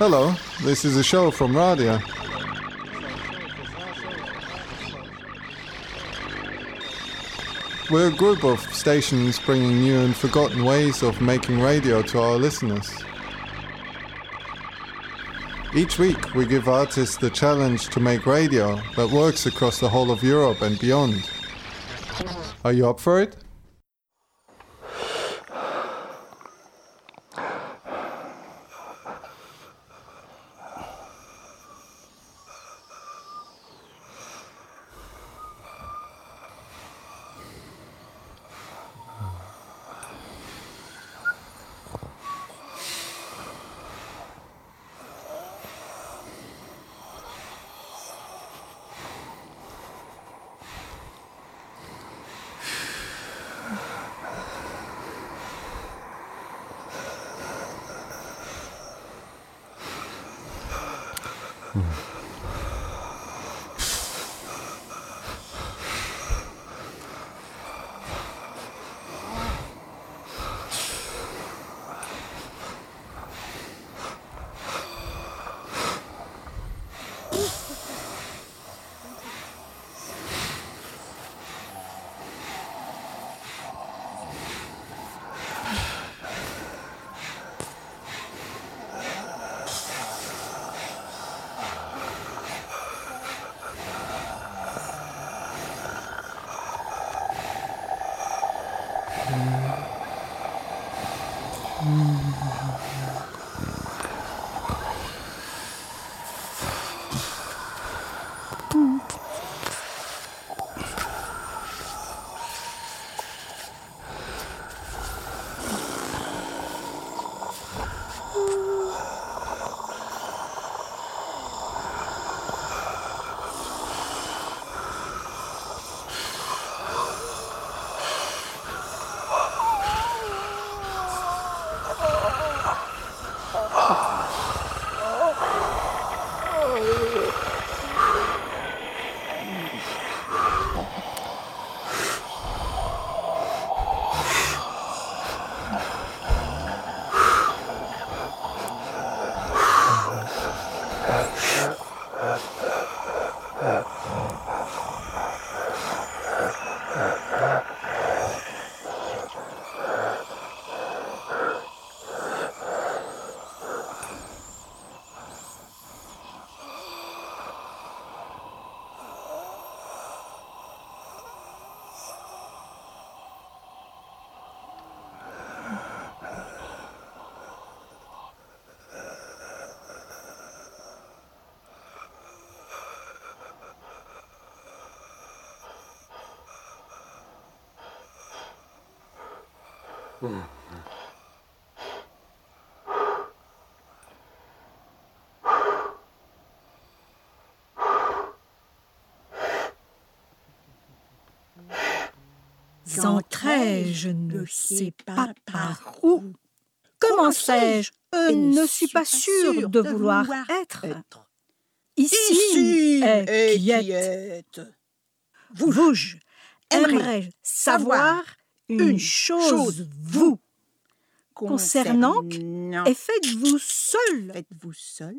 Hello, this is a show from Radio. We're a group of stations bringing new and forgotten ways of making radio to our listeners. Each week, we give artists the challenge to make radio that works across the whole of Europe and beyond. Are you up for it? うん Entrais, je ne sais pas par où. Comment sais-je? Je ne suis pas sûre de vouloir être. Ici est quiette. Vous, aimerais savoir une chose, vous, concernant et faites-vous seul. Faites-vous seul.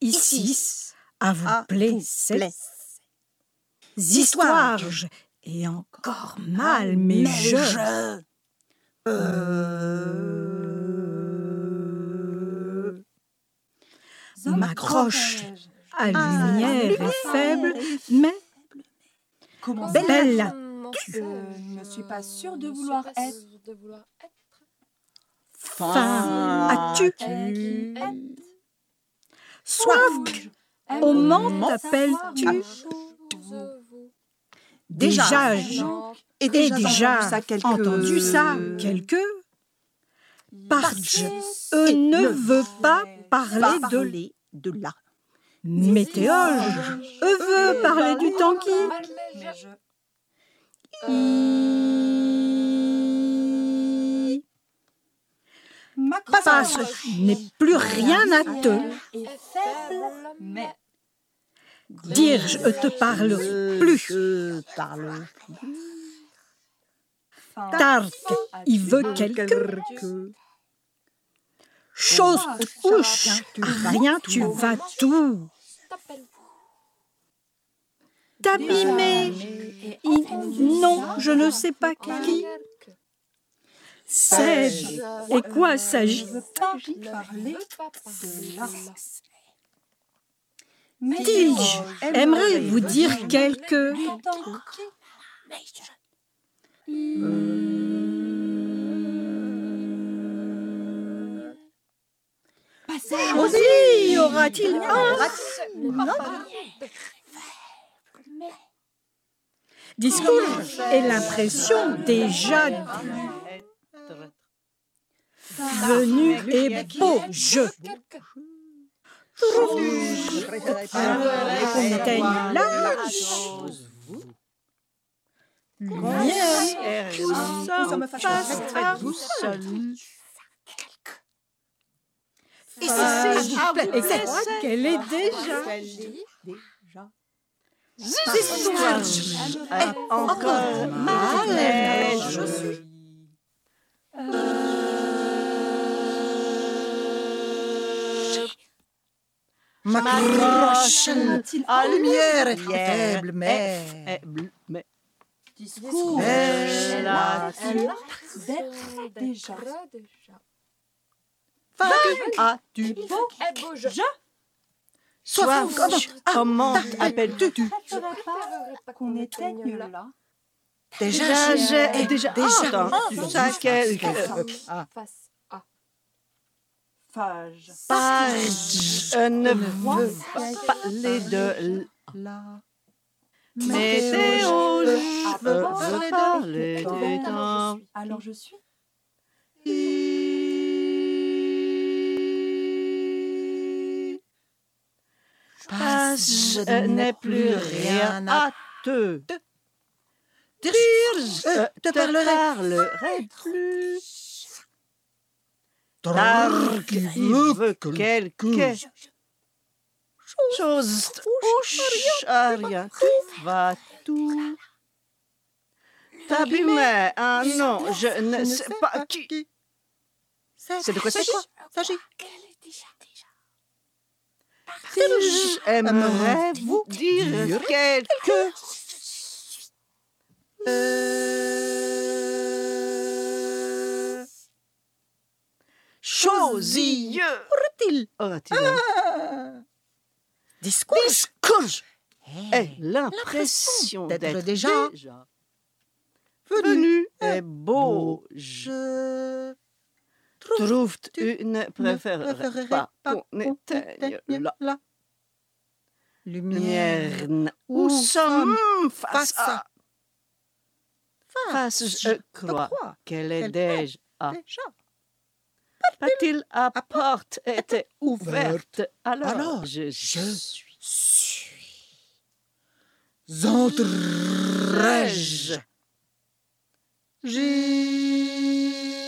Ici, à vous plaisir. Histoires, et encore mal, mais, je... Euh... m'accroche à lumière faible, mais Comment Je ne suis pas sûre de vouloir être. Fin, as-tu Être. soif. Au monde t'appelles-tu Déjà, j'ai Et déjà, déjà, entendu ça quelque- entendu ça quelque Parce eux ne veut pas parler de parler de là. météologie. Eux veut parler du temps qui Mais je- passe n'est plus rien à te Mais dire je te parle plus. parle Tark, il veut quelque Chose touche. Rien, tu vas tout. T'abîmer. Non, je ne sais pas qui. Sais-je Et quoi s'agit-il Dis-je Aimerais vous dire quelque Aussi y aura-t-il un discours et l'impression déjà venu et beau jeu. Qu'on éteigne l'âge. Lumière, nous sommes face à vous seul. Exact, qu'elle est déjà? Encore mal. Je suis. Ma croche à lumière faible, mais... Discours. Mais la d'être déjà. as-tu Soif. Comment appelles-tu Qu'on éteigne là. Déjà, j'ai déjà déjà Ah. face à Phage. page. Je ne veux pas parler de là. météo. je veux parler des temps. Alors je suis. Je n'ai plus rien à te dire. Je te parlerai. plus. Que quelque chose rien, tout va tout. T'abîmer un nom, je ne sais pas qui. C'est de quoi s'agit s'agit J'aimerais vous dire quelque chose. Aura-t-il Aura-t-il un Discours discours Eh, et l'impression d'être déjà déjà venu. est beau. Je Je trouve une préférerais préférerais pas qu'on éteigne la la lumière. Où sommes face à- face, je crois qu'elle est déjà. Pas-t-il à porte était ouverte. alors, je suis Entrerai-je J'ai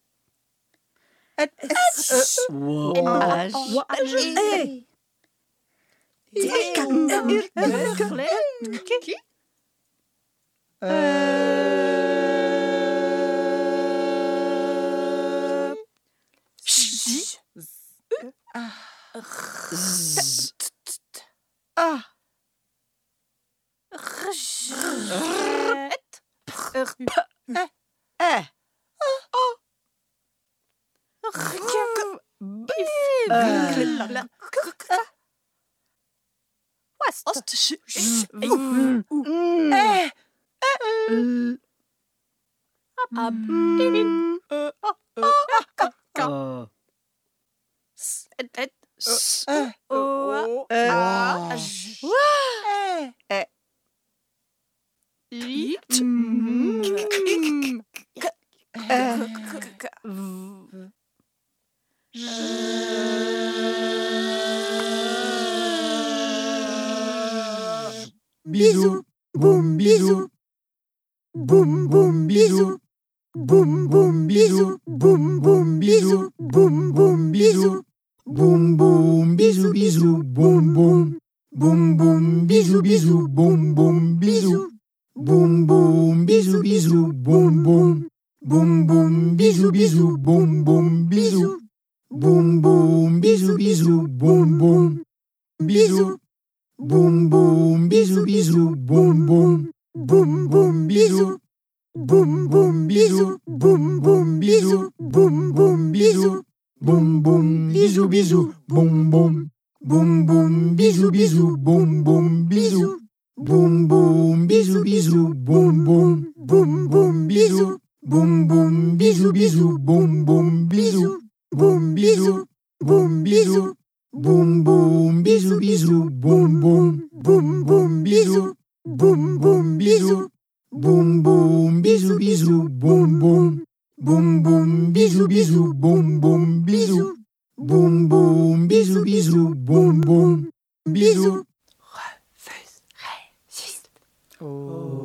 Eh Ost. Bisous, boum bisous. Boum boum bisous. Boum boum bisous. Boum boum bisous. Boum boum bisous. Boum boum bisous bisous. Boum boum. Boum boum bisous bisous. Boum boum bisous. Boum boum bisous bisous. Boum boum. Boum boum bisous bisous. Boum boum bisous. Boum boum bisous bisous. Boum boum. Bisous. Boum boum bisous bisous. Boum boum. Boum boum bisous. Boum boum bisous. Boum boum bisous. Boum boum bisous. Boum boum bisous bisous. Boum boum. Boum boum bisous bisous. Boum boum bisous. Boum boum bisous bisous. Boum boum. Boum boum bisous. Boum boum bisous bisous. Boum boum bisous. Boum bisous. Boum bisous. Boum boum bisous bisous. Boum boum. Boum boum bisous. Boum boum bisous. Boum boum bisous bisous. Boum boum. Boum boum bisous bisous. Boum boum bisous. Boum boum bisous bisous. Boum boum. Bisous. plastique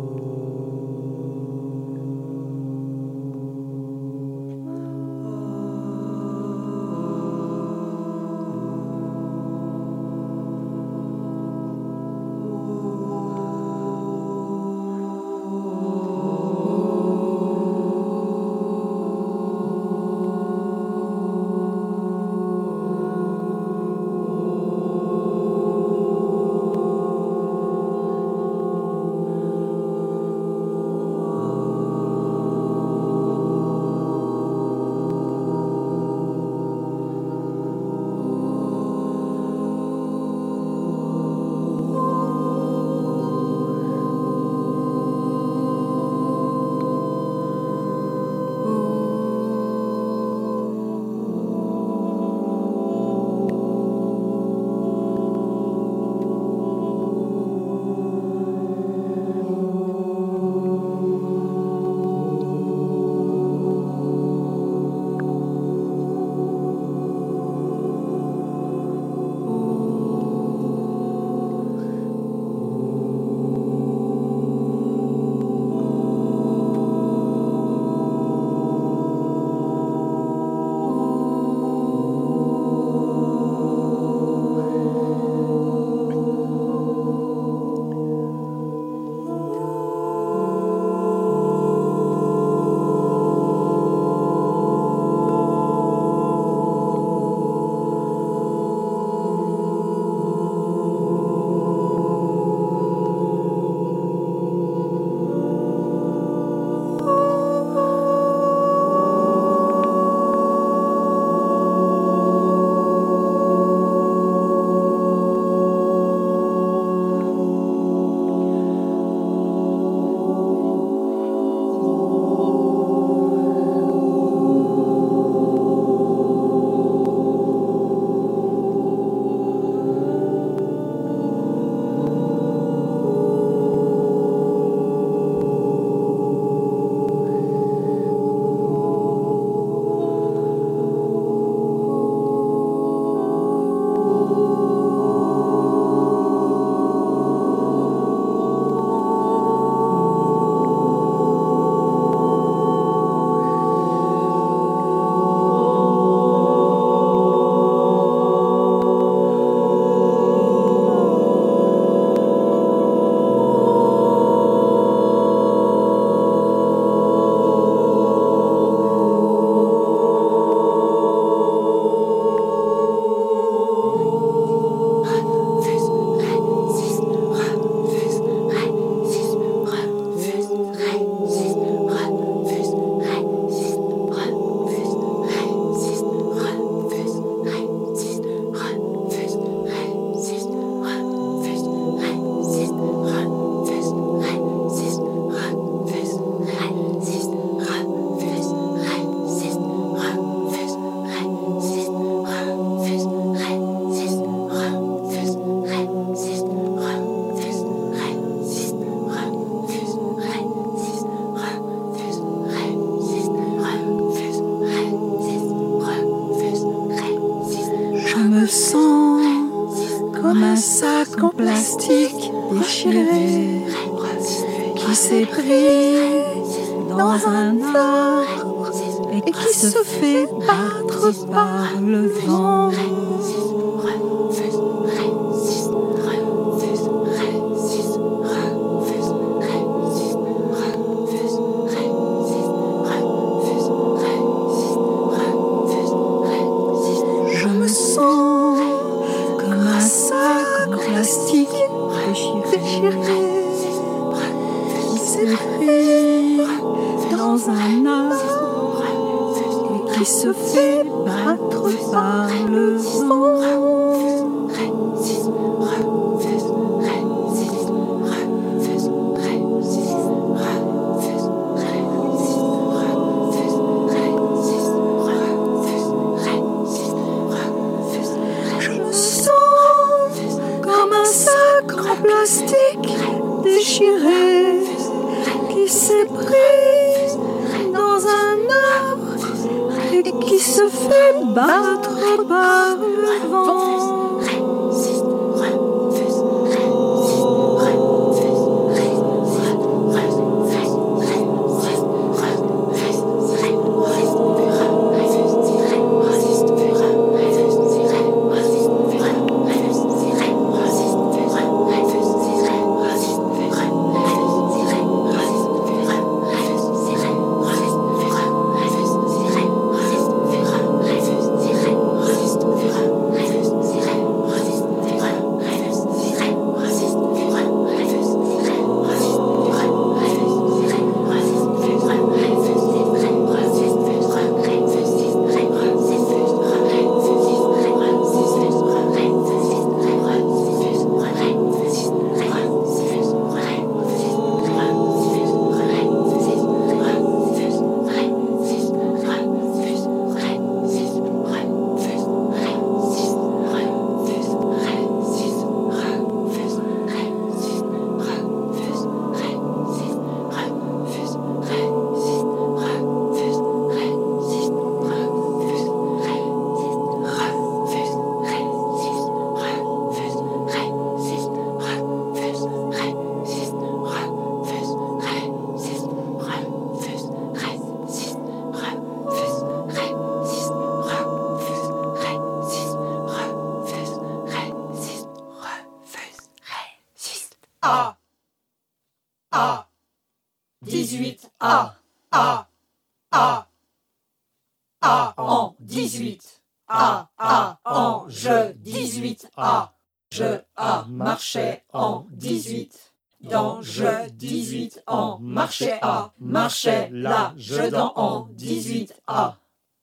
marchait A. Marchait là je dans en 18 A.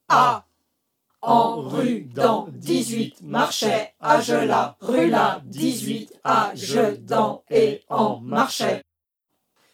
A. En rue dans 18 marchait à je la rue là 18 à je dans et en marchait.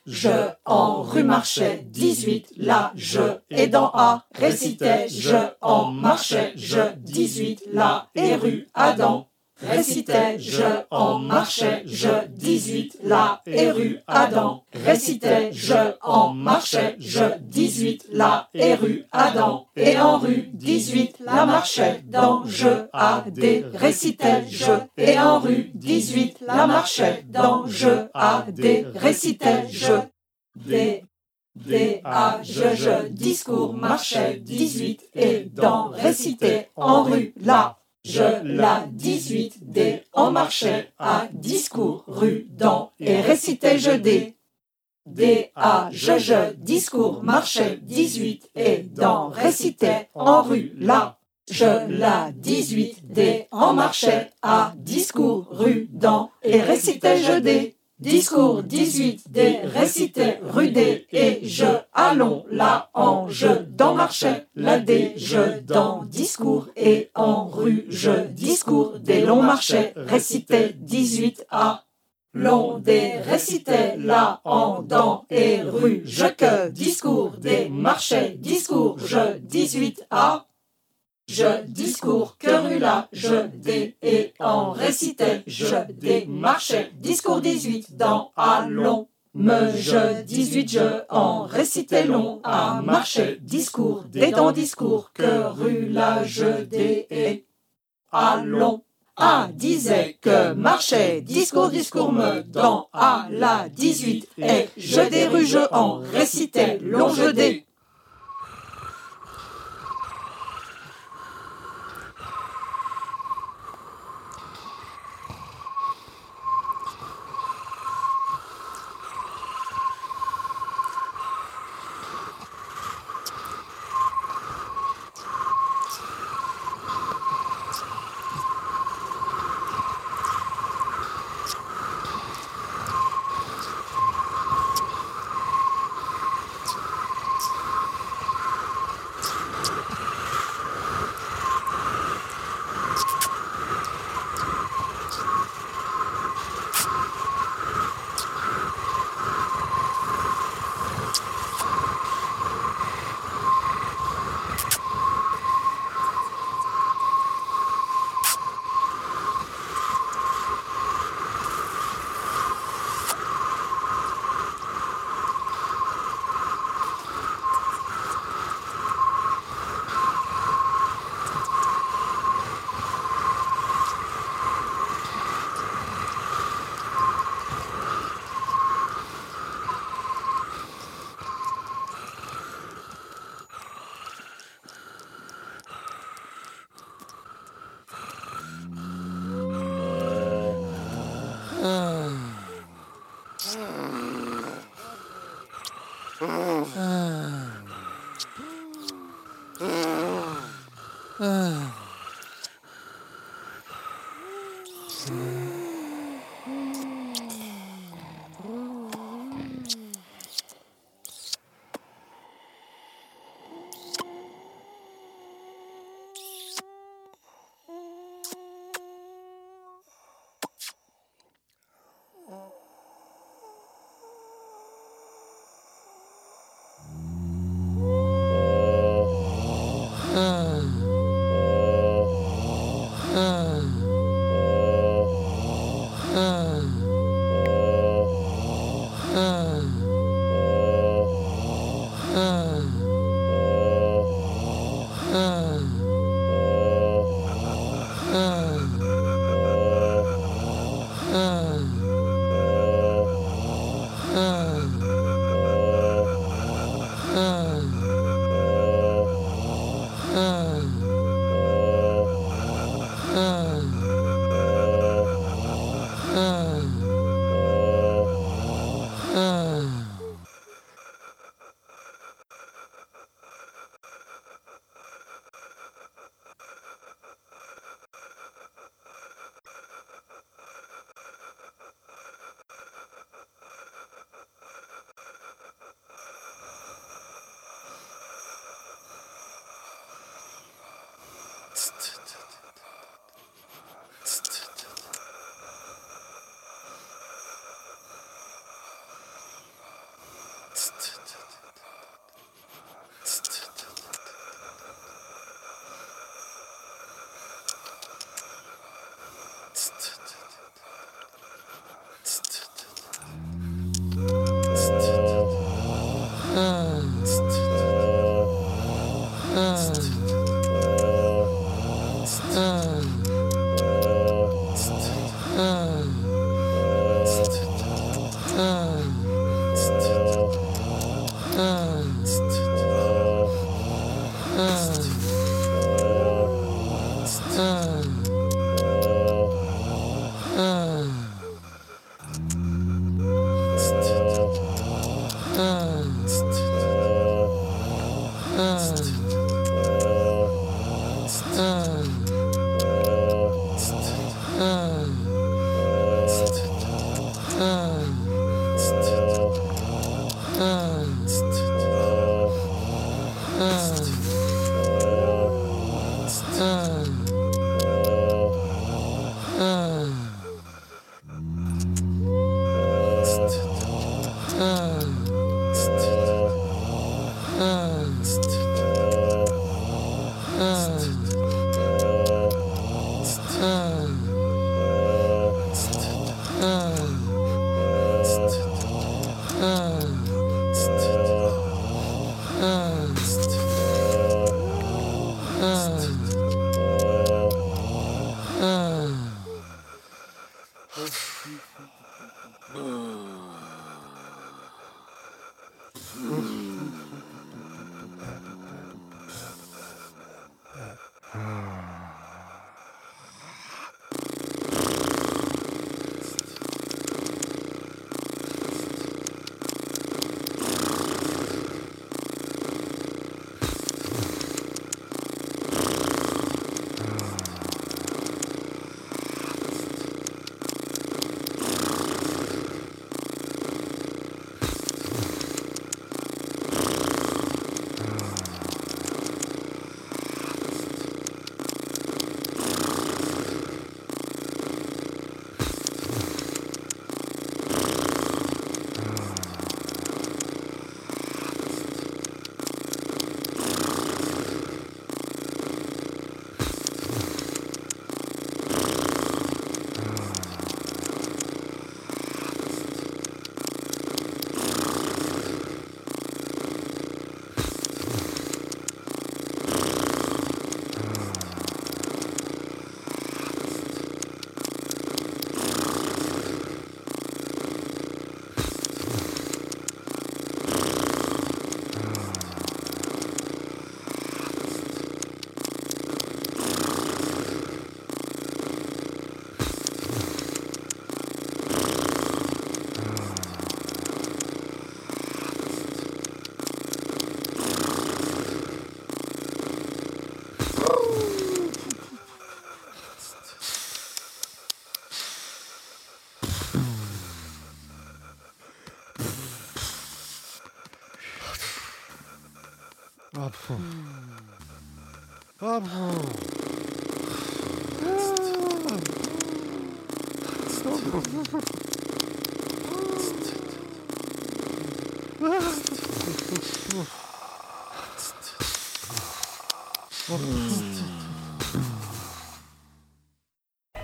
Je en rue marchait 18 là je et dans A récitait je en marchait je 18 là et rue Adam récitait je en marchait je 18 là et rue Adam. Récitait je en marchait je 18 là et rue Adam. Et en rue 18 là marchait dans je a d. Récitait je et en rue 18 là marchait dans je a d. Récitait je. D D, A, je, je, discours, marchait, 18, et dans, récité, en rue, là, je, la, 18, D, en marchait, à, discours, rue, dans, et récitait, je, D. D, A, je, je, discours, marchait, 18, et dans, récitait, en rue, là, je, la, 18, D, en marchait, à, discours, rue, dans, et récitait, je, D. Discours 18 des récités rudés et je allons là en je dans marché la des je dans discours et en rue je discours des longs marchés récités 18 à long des récités là en dans et rue je que discours des marchés discours je 18 à je discours que là, je des et en récitais, je des marchais, discours 18 dans allons. Me je 18 je en récitais long à marcher, discours dans discours que là je des et allons. A disait que marchait, discours, discours me, dans A la 18, et je des je en récitais, long je des.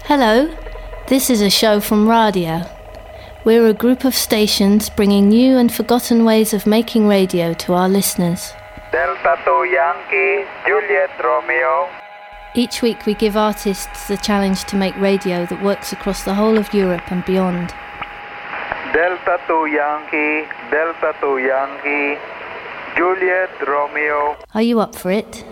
Hello, this is a show from Radio. We're a group of stations bringing new and forgotten ways of making radio to our listeners. Delta 2 Yankee, Juliet Romeo. Each week we give artists the challenge to make radio that works across the whole of Europe and beyond. Delta 2 Yankee, Delta 2 Yankee, Juliet Romeo. Are you up for it?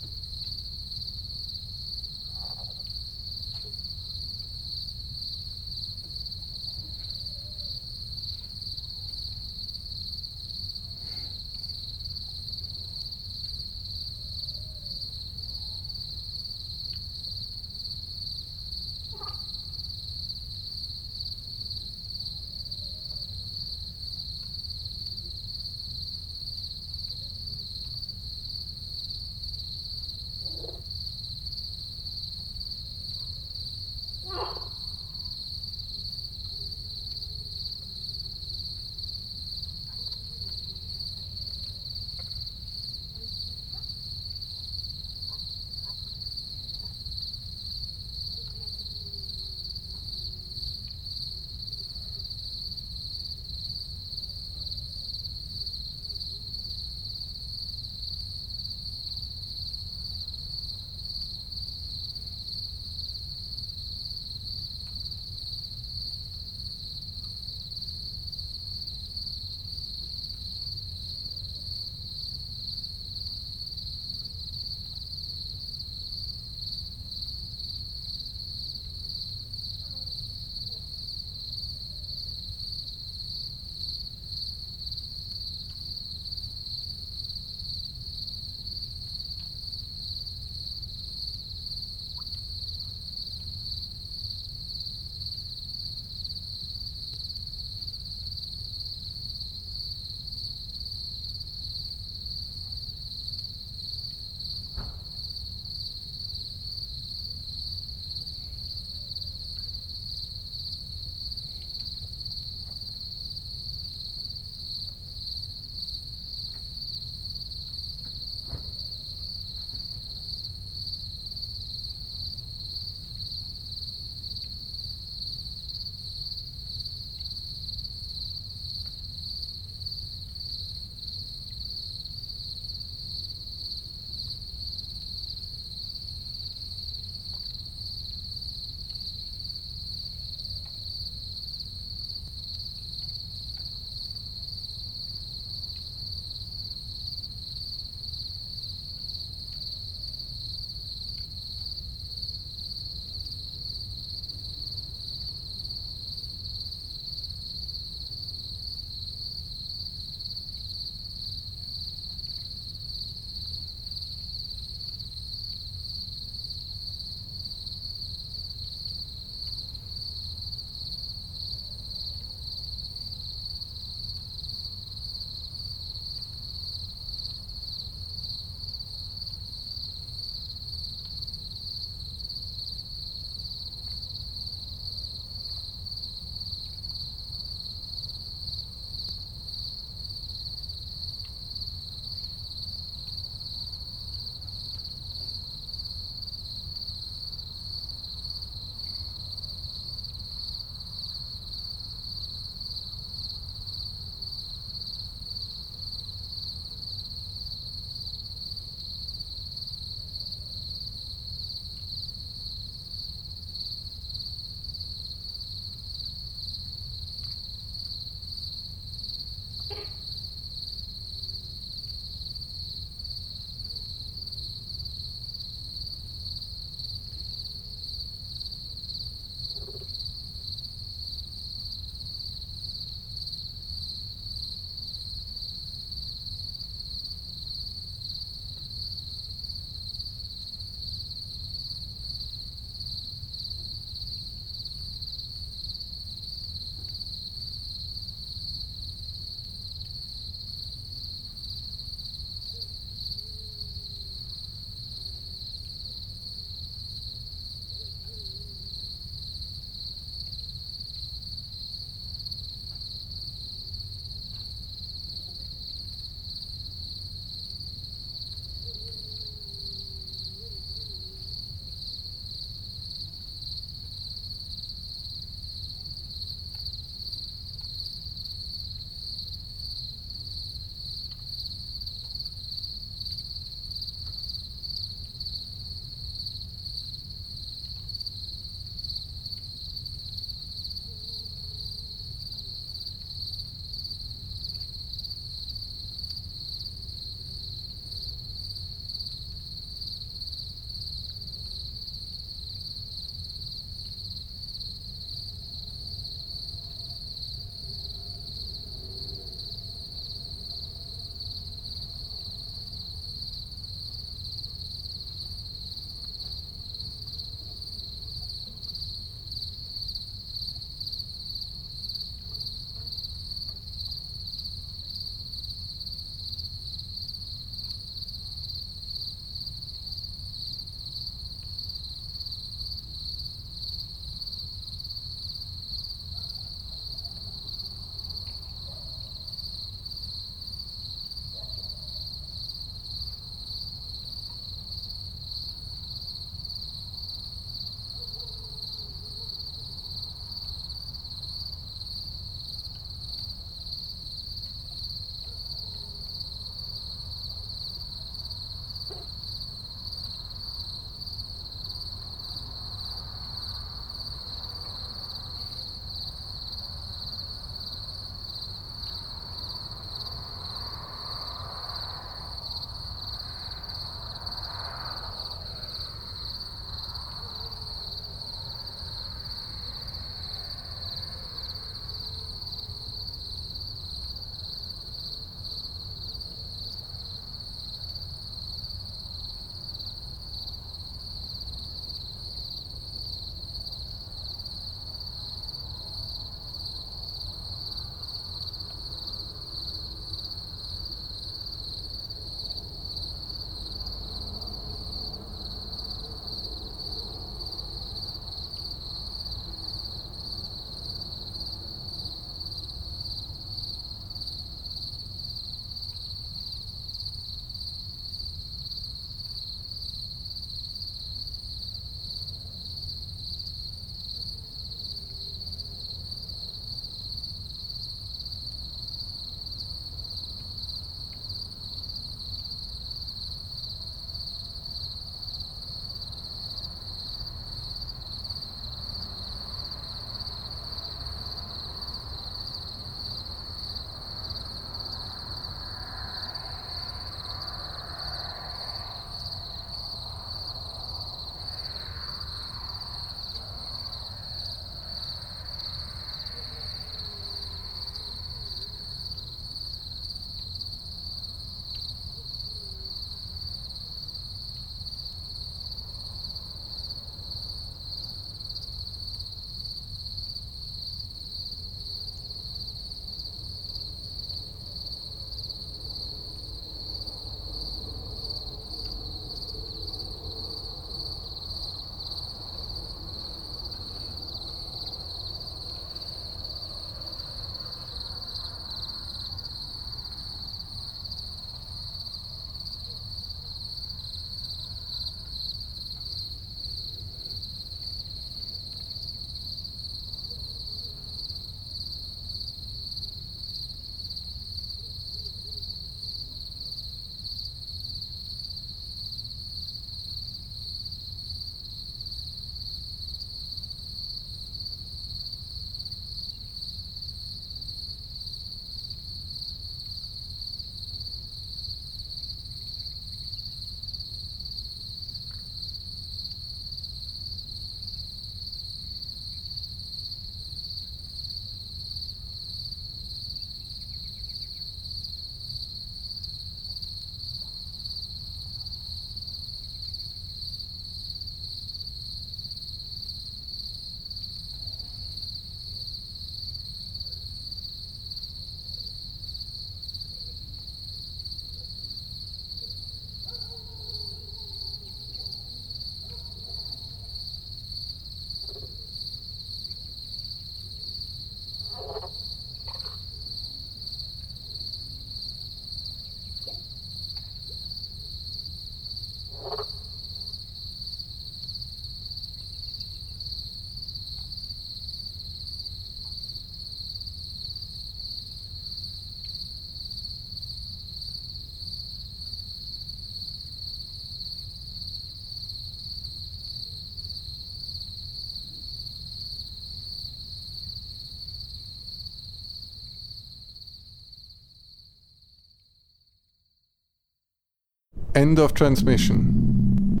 End of transmission.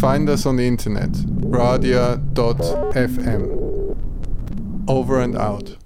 Find us on the internet, radia.fm. Over and out.